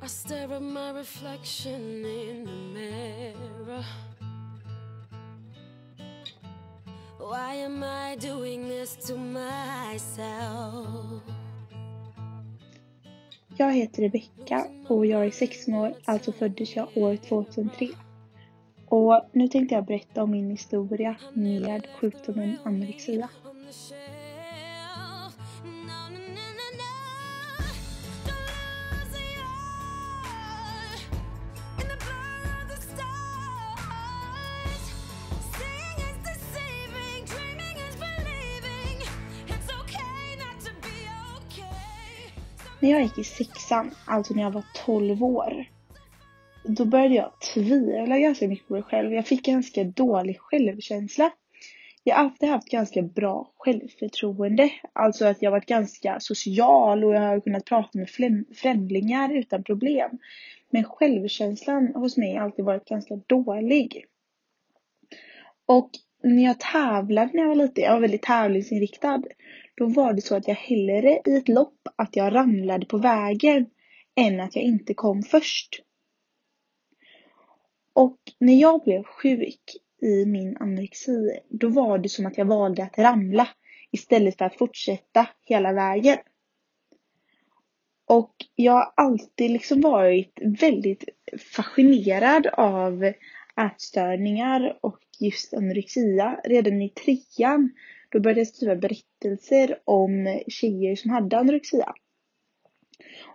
I stare at my reflection in the mirror. Why am I doing this to myself? Jag heter Rebecka och jag är 16 år, alltså föddes jag år 2003. Och nu tänkte jag berätta om min historia med sjukdomen anorexia. När jag gick i sexan, alltså när jag var 12 år, då började jag tvivla ganska mycket på mig själv. Jag fick ganska dålig självkänsla. Jag har alltid haft ganska bra självförtroende. Alltså att jag varit ganska social och jag har kunnat prata med främlingar utan problem. Men självkänslan hos mig har alltid varit ganska dålig. Och när jag tävlade när jag var liten, jag var väldigt tävlingsinriktad. Då var det så att jag hellre i ett lopp att jag ramlade på vägen än att jag inte kom först. Och när jag blev sjuk i min anorexi, då var det som att jag valde att ramla istället för att fortsätta hela vägen. Och jag har alltid liksom varit väldigt fascinerad av ätstörningar och just anorexia. Redan i trean, då började jag skriva berättelser om tjejer som hade anorexia.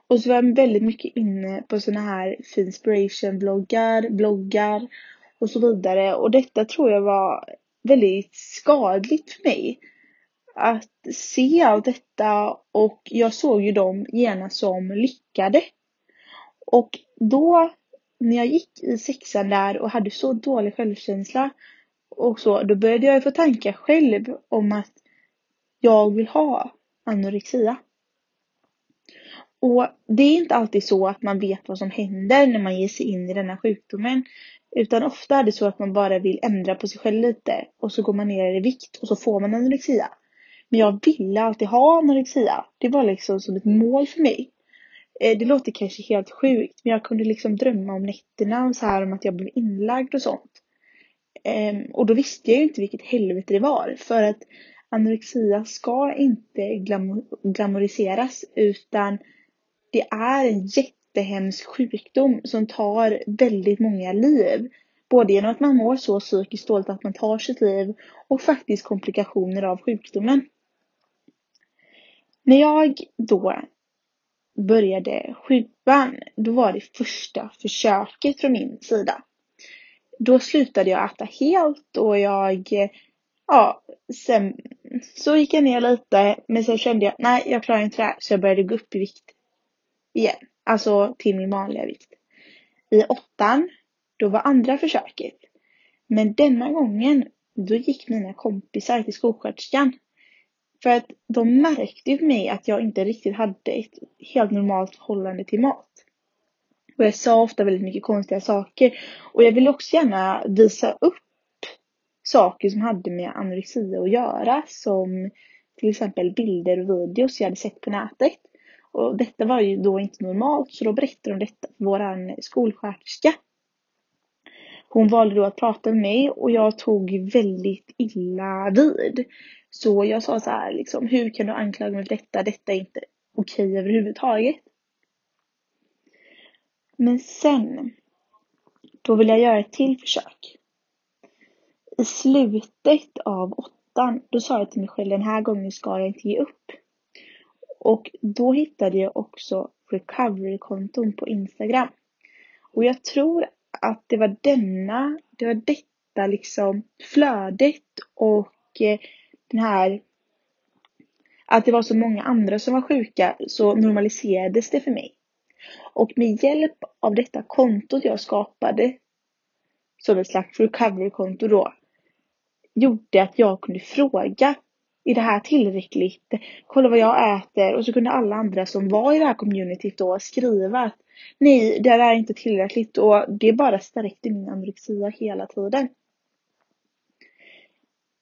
Och så var jag väldigt mycket inne på såna här inspiration-bloggar, bloggar och så vidare. Och detta tror jag var väldigt skadligt för mig. Att se allt detta och jag såg ju dem genast som lyckade. Och då när jag gick i sexan där och hade så dålig självkänsla och så, då började jag få tankar själv om att jag vill ha anorexia. Och det är inte alltid så att man vet vad som händer när man ger sig in i denna sjukdomen. Utan ofta är det så att man bara vill ändra på sig själv lite och så går man ner i vikt och så får man anorexia. Men jag ville alltid ha anorexia. Det var liksom som ett mål för mig. Eh, det låter kanske helt sjukt men jag kunde liksom drömma om nätterna och så här om att jag blev inlagd och sånt. Ehm, och då visste jag ju inte vilket helvete det var. För att anorexia ska inte glam- glamoriseras utan det är en jättehemsk sjukdom som tar väldigt många liv. Både genom att man mår så psykiskt dåligt att man tar sitt liv och faktiskt komplikationer av sjukdomen. När jag då började sjuan, då var det första försöket från min sida. Då slutade jag äta helt och jag, ja, sen så gick jag ner lite men sen kände jag, nej jag klarar inte det här så jag började gå upp i vikt igen. Alltså till min vanliga vikt. I åttan, då var andra försöket. Men denna gången, då gick mina kompisar till skolsköterskan. För att de märkte ju på mig att jag inte riktigt hade ett helt normalt förhållande till mat. Och jag sa ofta väldigt mycket konstiga saker. Och jag ville också gärna visa upp saker som hade med anorexia att göra. Som till exempel bilder och videos jag hade sett på nätet. Och detta var ju då inte normalt så då berättade de detta för våran skolsköterska. Hon valde då att prata med mig och jag tog väldigt illa vid. Så jag sa så här liksom, hur kan du anklaga mig för detta? Detta är inte okej överhuvudtaget. Men sen, då vill jag göra ett till försök. I slutet av åttan, då sa jag till mig själv den här gången ska jag inte ge upp. Och då hittade jag också recovery-konton på Instagram. Och jag tror att det var denna, det var detta liksom flödet och eh, den här att det var så många andra som var sjuka så normaliserades det för mig. Och med hjälp av detta kontot jag skapade som ett slags recovery-konto då gjorde att jag kunde fråga är det här tillräckligt? Kolla vad jag äter. Och så kunde alla andra som var i det här communityt då skriva att nej, det här är inte tillräckligt. Och det bara stärkte min anorexia hela tiden.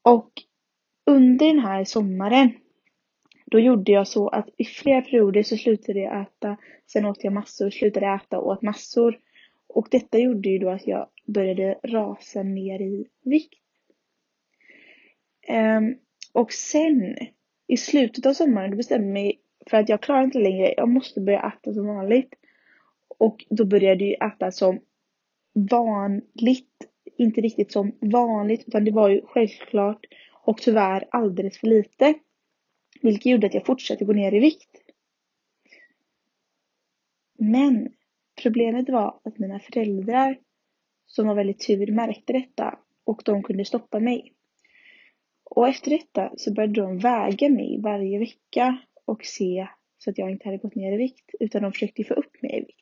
Och under den här sommaren då gjorde jag så att i flera perioder så slutade jag äta, sen åt jag massor, slutade äta och åt massor. Och detta gjorde ju då att jag började rasa ner i vikt. Um, och sen i slutet av sommaren då bestämde jag mig för att jag klarar inte längre, jag måste börja äta som vanligt. Och då började jag äta som vanligt, inte riktigt som vanligt utan det var ju självklart och tyvärr alldeles för lite. Vilket gjorde att jag fortsatte gå ner i vikt. Men problemet var att mina föräldrar som var väldigt tur märkte detta och de kunde stoppa mig. Och efter detta så började de väga mig varje vecka och se så att jag inte hade gått ner i vikt utan de försökte få upp mig i vikt.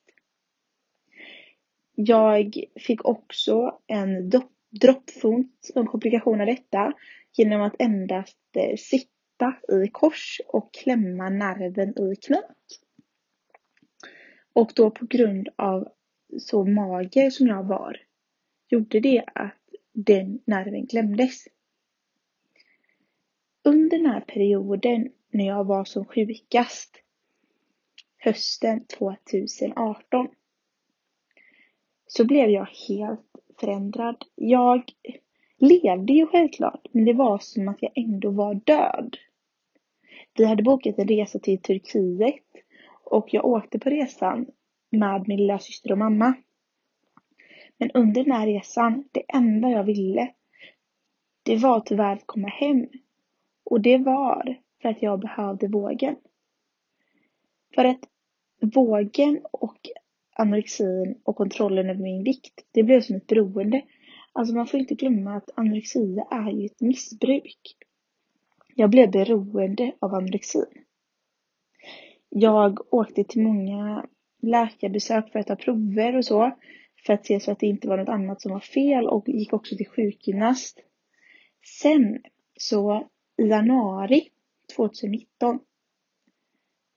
Jag fick också en droppfot, som komplikation av detta genom att endast eh, sitta sitta i kors och klämma nerven i knät. Och då på grund av så mager som jag var gjorde det att den nerven klämdes. Under den här perioden när jag var som sjukast hösten 2018 så blev jag helt förändrad. Jag levde ju självklart, men det var som att jag ändå var död. Vi hade bokat en resa till Turkiet och jag åkte på resan med min lilla syster och mamma. Men under den här resan, det enda jag ville, det var tyvärr att komma hem. Och det var för att jag behövde vågen. För att vågen och anorexin och kontrollen över min vikt, det blev som ett beroende. Alltså man får inte glömma att anorexia är ju ett missbruk. Jag blev beroende av anorexin. Jag åkte till många läkarbesök för att ta prover och så. För att se så att det inte var något annat som var fel och gick också till sjukgymnast. Sen så i januari 2019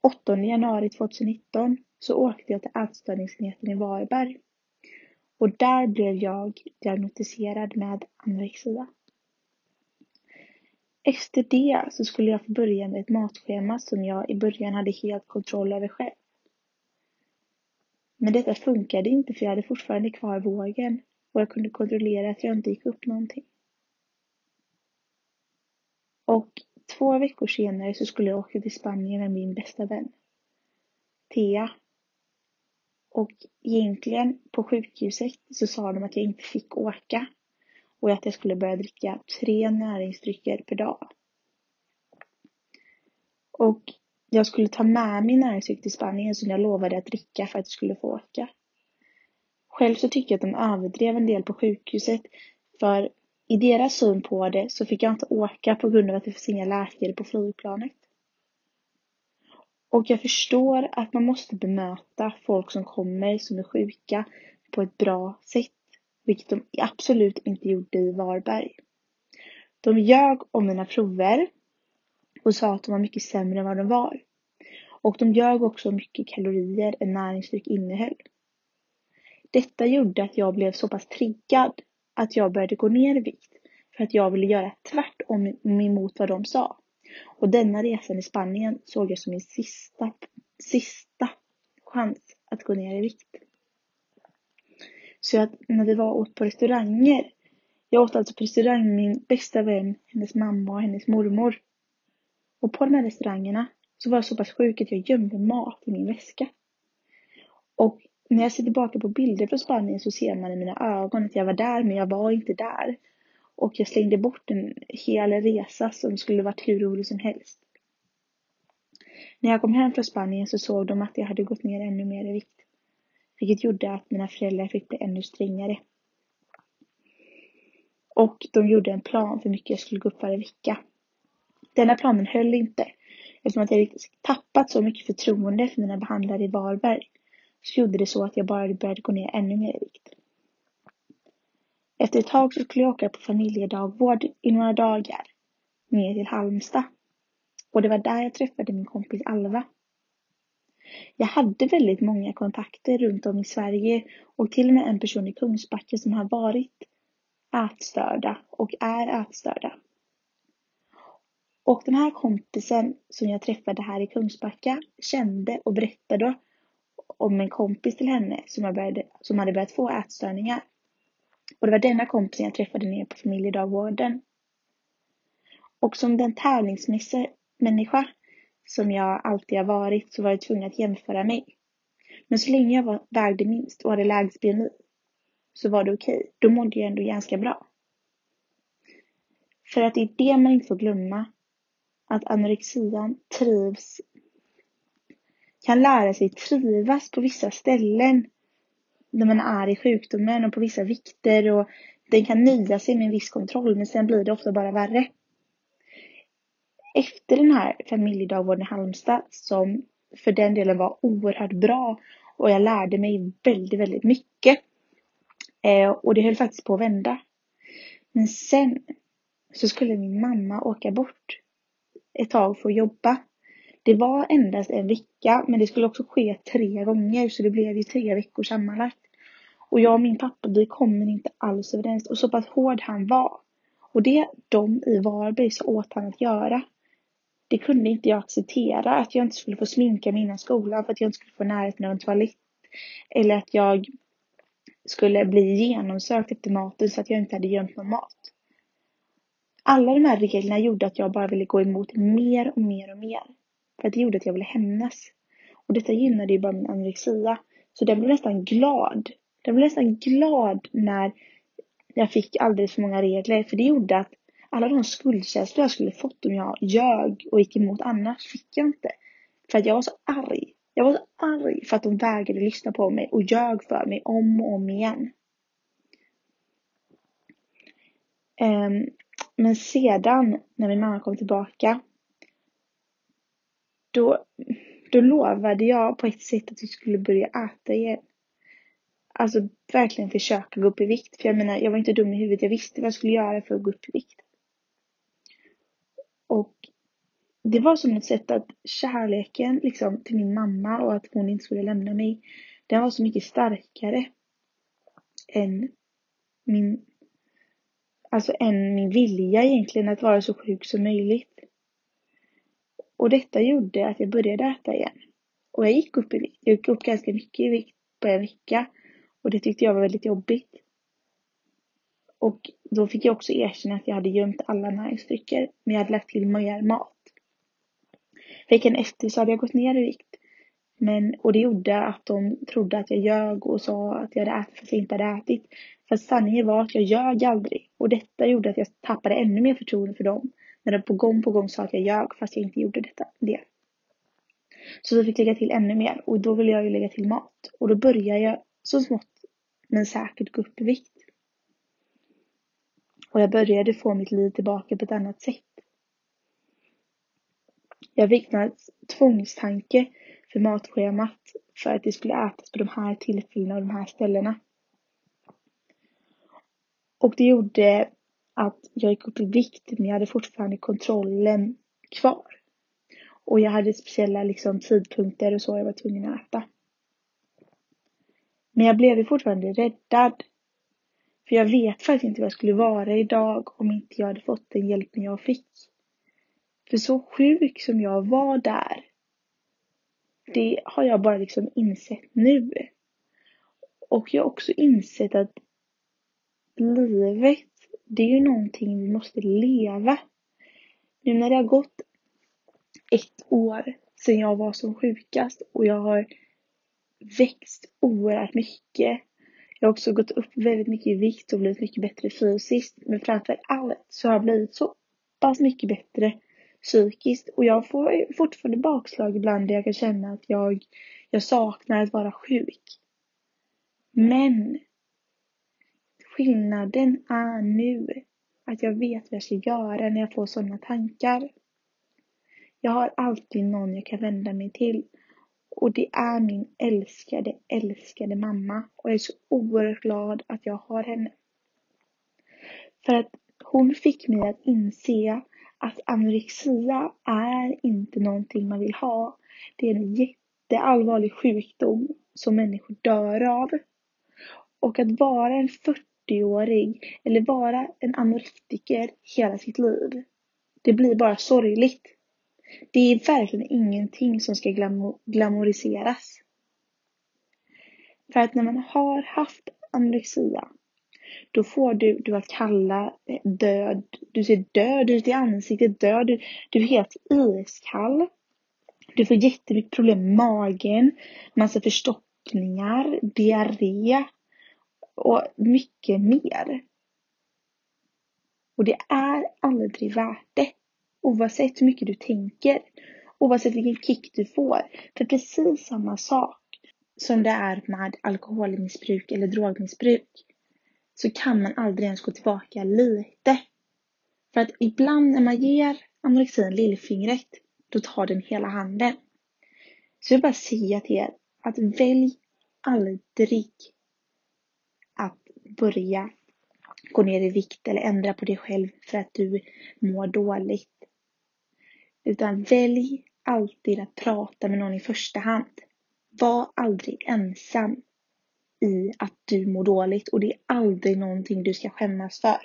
8 januari 2019 så åkte jag till ätstörningsenheten i Varberg. Och där blev jag diagnostiserad med anorexia. Efter det så skulle jag få börja med ett matschema som jag i början hade helt kontroll över själv. Men detta funkade inte för jag hade fortfarande kvar vågen och jag kunde kontrollera att jag inte gick upp någonting. Och två veckor senare så skulle jag åka till Spanien med min bästa vän. Thea. Och egentligen på sjukhuset så sa de att jag inte fick åka och att jag skulle börja dricka tre näringsdrycker per dag. Och jag skulle ta med min näringsdryck till Spanien som jag lovade att dricka för att jag skulle få åka. Själv så tycker jag att de överdrev en del på sjukhuset för i deras syn på det så fick jag inte åka på grund av att det finns inga läkare på flygplanet. Och jag förstår att man måste bemöta folk som kommer som är sjuka på ett bra sätt. Vilket de absolut inte gjorde i Varberg. De ljög om mina prover och sa att de var mycket sämre än vad de var. Och de ljög också om mycket kalorier en näringsdryck innehöll. Detta gjorde att jag blev så pass triggad att jag började gå ner i vikt för att jag ville göra tvärtom emot vad de sa. Och denna resan i Spanien såg jag som min sista, sista chans att gå ner i vikt. Så att när vi var åt på restauranger, jag åt alltså på restaurang med min bästa vän, hennes mamma och hennes mormor. Och på de här restaurangerna så var jag så pass sjuk att jag gömde mat i min väska. Och när jag ser tillbaka på bilder från Spanien så ser man i mina ögon att jag var där men jag var inte där. Och jag slängde bort en hel resa som skulle varit hur rolig som helst. När jag kom hem från Spanien så såg de att jag hade gått ner ännu mer i vikt. Vilket gjorde att mina föräldrar fick bli ännu strängare. Och de gjorde en plan för hur mycket jag skulle gå upp varje vecka. Denna planen höll inte. Eftersom att jag tappat så mycket förtroende för mina behandlare i Varberg så gjorde det så att jag bara började gå ner ännu mer i vikt. Efter ett tag så skulle jag åka på familjedagvård i några dagar ner till Halmstad. Och det var där jag träffade min kompis Alva. Jag hade väldigt många kontakter runt om i Sverige och till och med en person i Kungsbacka som har varit ätstörda och är ätstörda. Och den här kompisen som jag träffade här i Kungsbacka kände och berättade om en kompis till henne som, jag började, som hade börjat få ätstörningar. Och det var denna kompisen jag träffade nere på familjedagvården. Och som den tävlingsmänniska som jag alltid har varit så var jag tvungen att jämföra mig. Men så länge jag var, vägde minst och hade lägst BMI så var det okej. Okay. Då mådde jag ändå ganska bra. För att det är det man inte får glömma. Att anorexian trivs, kan lära sig trivas på vissa ställen när man är i sjukdomen och på vissa vikter och den kan nöja sig med en viss kontroll men sen blir det ofta bara värre. Efter den här familjedagvården i Halmstad som för den delen var oerhört bra och jag lärde mig väldigt, väldigt mycket. Eh, och det höll faktiskt på att vända. Men sen så skulle min mamma åka bort ett tag för att jobba. Det var endast en vecka, men det skulle också ske tre gånger, så det blev ju tre veckor sammanlagt. Och jag och min pappa, vi kommer inte alls överens. Och så pass hård han var. Och det de i Varberg sa åt han att göra. Det kunde inte jag acceptera. Att jag inte skulle få sminka mig innan skolan för att jag inte skulle få närheten av en toalett. Eller att jag skulle bli genomsökt efter maten så att jag inte hade gömt någon mat. Alla de här reglerna gjorde att jag bara ville gå emot mer och mer och mer. För att det gjorde att jag ville hämnas. Och detta gynnade ju bara min anorexia. Så den blev nästan glad. Den blev nästan glad när jag fick alldeles för många regler. För det gjorde att alla de skuldkänslor jag skulle fått om jag ljög och gick emot annars fick jag inte. För att jag var så arg. Jag var så arg för att de vägrade lyssna på mig och ljög för mig om och om igen. Ehm, men sedan när min mamma kom tillbaka då, då lovade jag på ett sätt att vi skulle börja äta igen. Alltså verkligen försöka gå upp i vikt. För jag menar, jag var inte dum i huvudet. Jag visste vad jag skulle göra för att gå upp i vikt. Och det var som ett sätt att kärleken liksom till min mamma och att hon inte skulle lämna mig. Den var så mycket starkare än min Alltså än min vilja egentligen att vara så sjuk som möjligt. Och detta gjorde att jag började äta igen. Och jag gick upp i vikt. Jag gick upp ganska mycket i vikt på en vecka. Och det tyckte jag var väldigt jobbigt. Och då fick jag också erkänna att jag hade gömt alla näringsdrycker. Men jag hade lagt till mer mat. Veckan efter så hade jag gått ner i vikt. Men, och det gjorde att de trodde att jag ljög och sa att jag hade ätit fast jag inte hade ätit. Fast sanningen var att jag ljög aldrig. Och detta gjorde att jag tappade ännu mer förtroende för dem. När de på gång på gång sa att jag ljög fast jag inte gjorde detta, det. Så vi fick lägga till ännu mer och då ville jag ju lägga till mat. Och då började jag så smått men säkert gå upp i vikt. Och jag började få mitt liv tillbaka på ett annat sätt. Jag fick en tvångstanke för matschemat för att det skulle ätas på de här tillfällena och de här ställena. Och det gjorde att jag gick upp i vikt men jag hade fortfarande kontrollen kvar. Och jag hade speciella liksom, tidpunkter och så jag var tvungen att äta. Men jag blev ju fortfarande räddad. För jag vet faktiskt inte vad jag skulle vara idag om inte jag hade fått den hjälpen jag fick. För så sjuk som jag var där, det har jag bara liksom insett nu. Och jag har också insett att livet, det är ju någonting vi måste leva. Nu när det har gått ett år sedan jag var som sjukast och jag har växt oerhört mycket. Jag har också gått upp väldigt mycket i vikt och blivit mycket bättre fysiskt. Men framför allt så har jag blivit så pass mycket bättre psykiskt. Och jag får fortfarande bakslag ibland där jag kan känna att jag, jag saknar att vara sjuk. Men skillnaden är nu att jag vet vad jag ska göra när jag får sådana tankar. Jag har alltid någon jag kan vända mig till. Och det är min älskade, älskade mamma. Och jag är så oerhört glad att jag har henne. För att hon fick mig att inse att anorexia är inte någonting man vill ha. Det är en jätteallvarlig sjukdom som människor dör av. Och att vara en 40-årig eller vara en anorektiker hela sitt liv. Det blir bara sorgligt. Det är verkligen ingenting som ska glamor glamoriseras. För att när man har haft anorexia, då får du, du att kalla, eh, död, du ser död ut i ansiktet, död, du, du är helt iskall. Du får jättemycket problem med magen, massa förstoppningar, diarré och mycket mer. Och det är aldrig värt det. Oavsett hur mycket du tänker. Oavsett vilken kick du får. För precis samma sak som det är med alkoholmissbruk eller drogmissbruk så kan man aldrig ens gå tillbaka lite. För att ibland när man ger anorexin lillfingret, då tar den hela handen. Så jag vill bara säga till er att välj aldrig att börja gå ner i vikt eller ändra på dig själv för att du mår dåligt. Utan välj alltid att prata med någon i första hand. Var aldrig ensam i att du mår dåligt och det är aldrig någonting du ska skämmas för.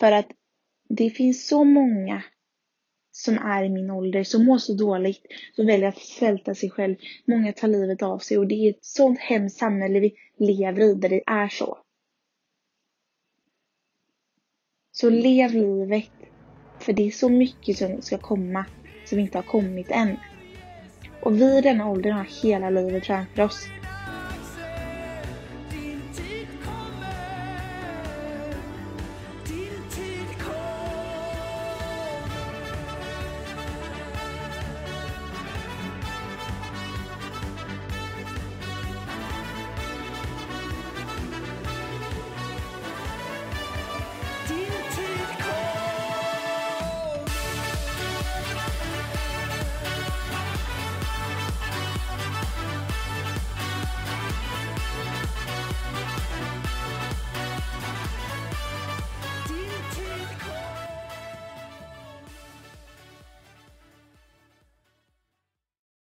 För att det finns så många som är i min ålder som mår så dåligt, som väljer att svälta sig själv. Många tar livet av sig och det är ett sånt hemskt samhälle vi lever i där det är så. Så lev livet. För det är så mycket som ska komma som inte har kommit än. Och vi i denna åldern har hela livet framför oss.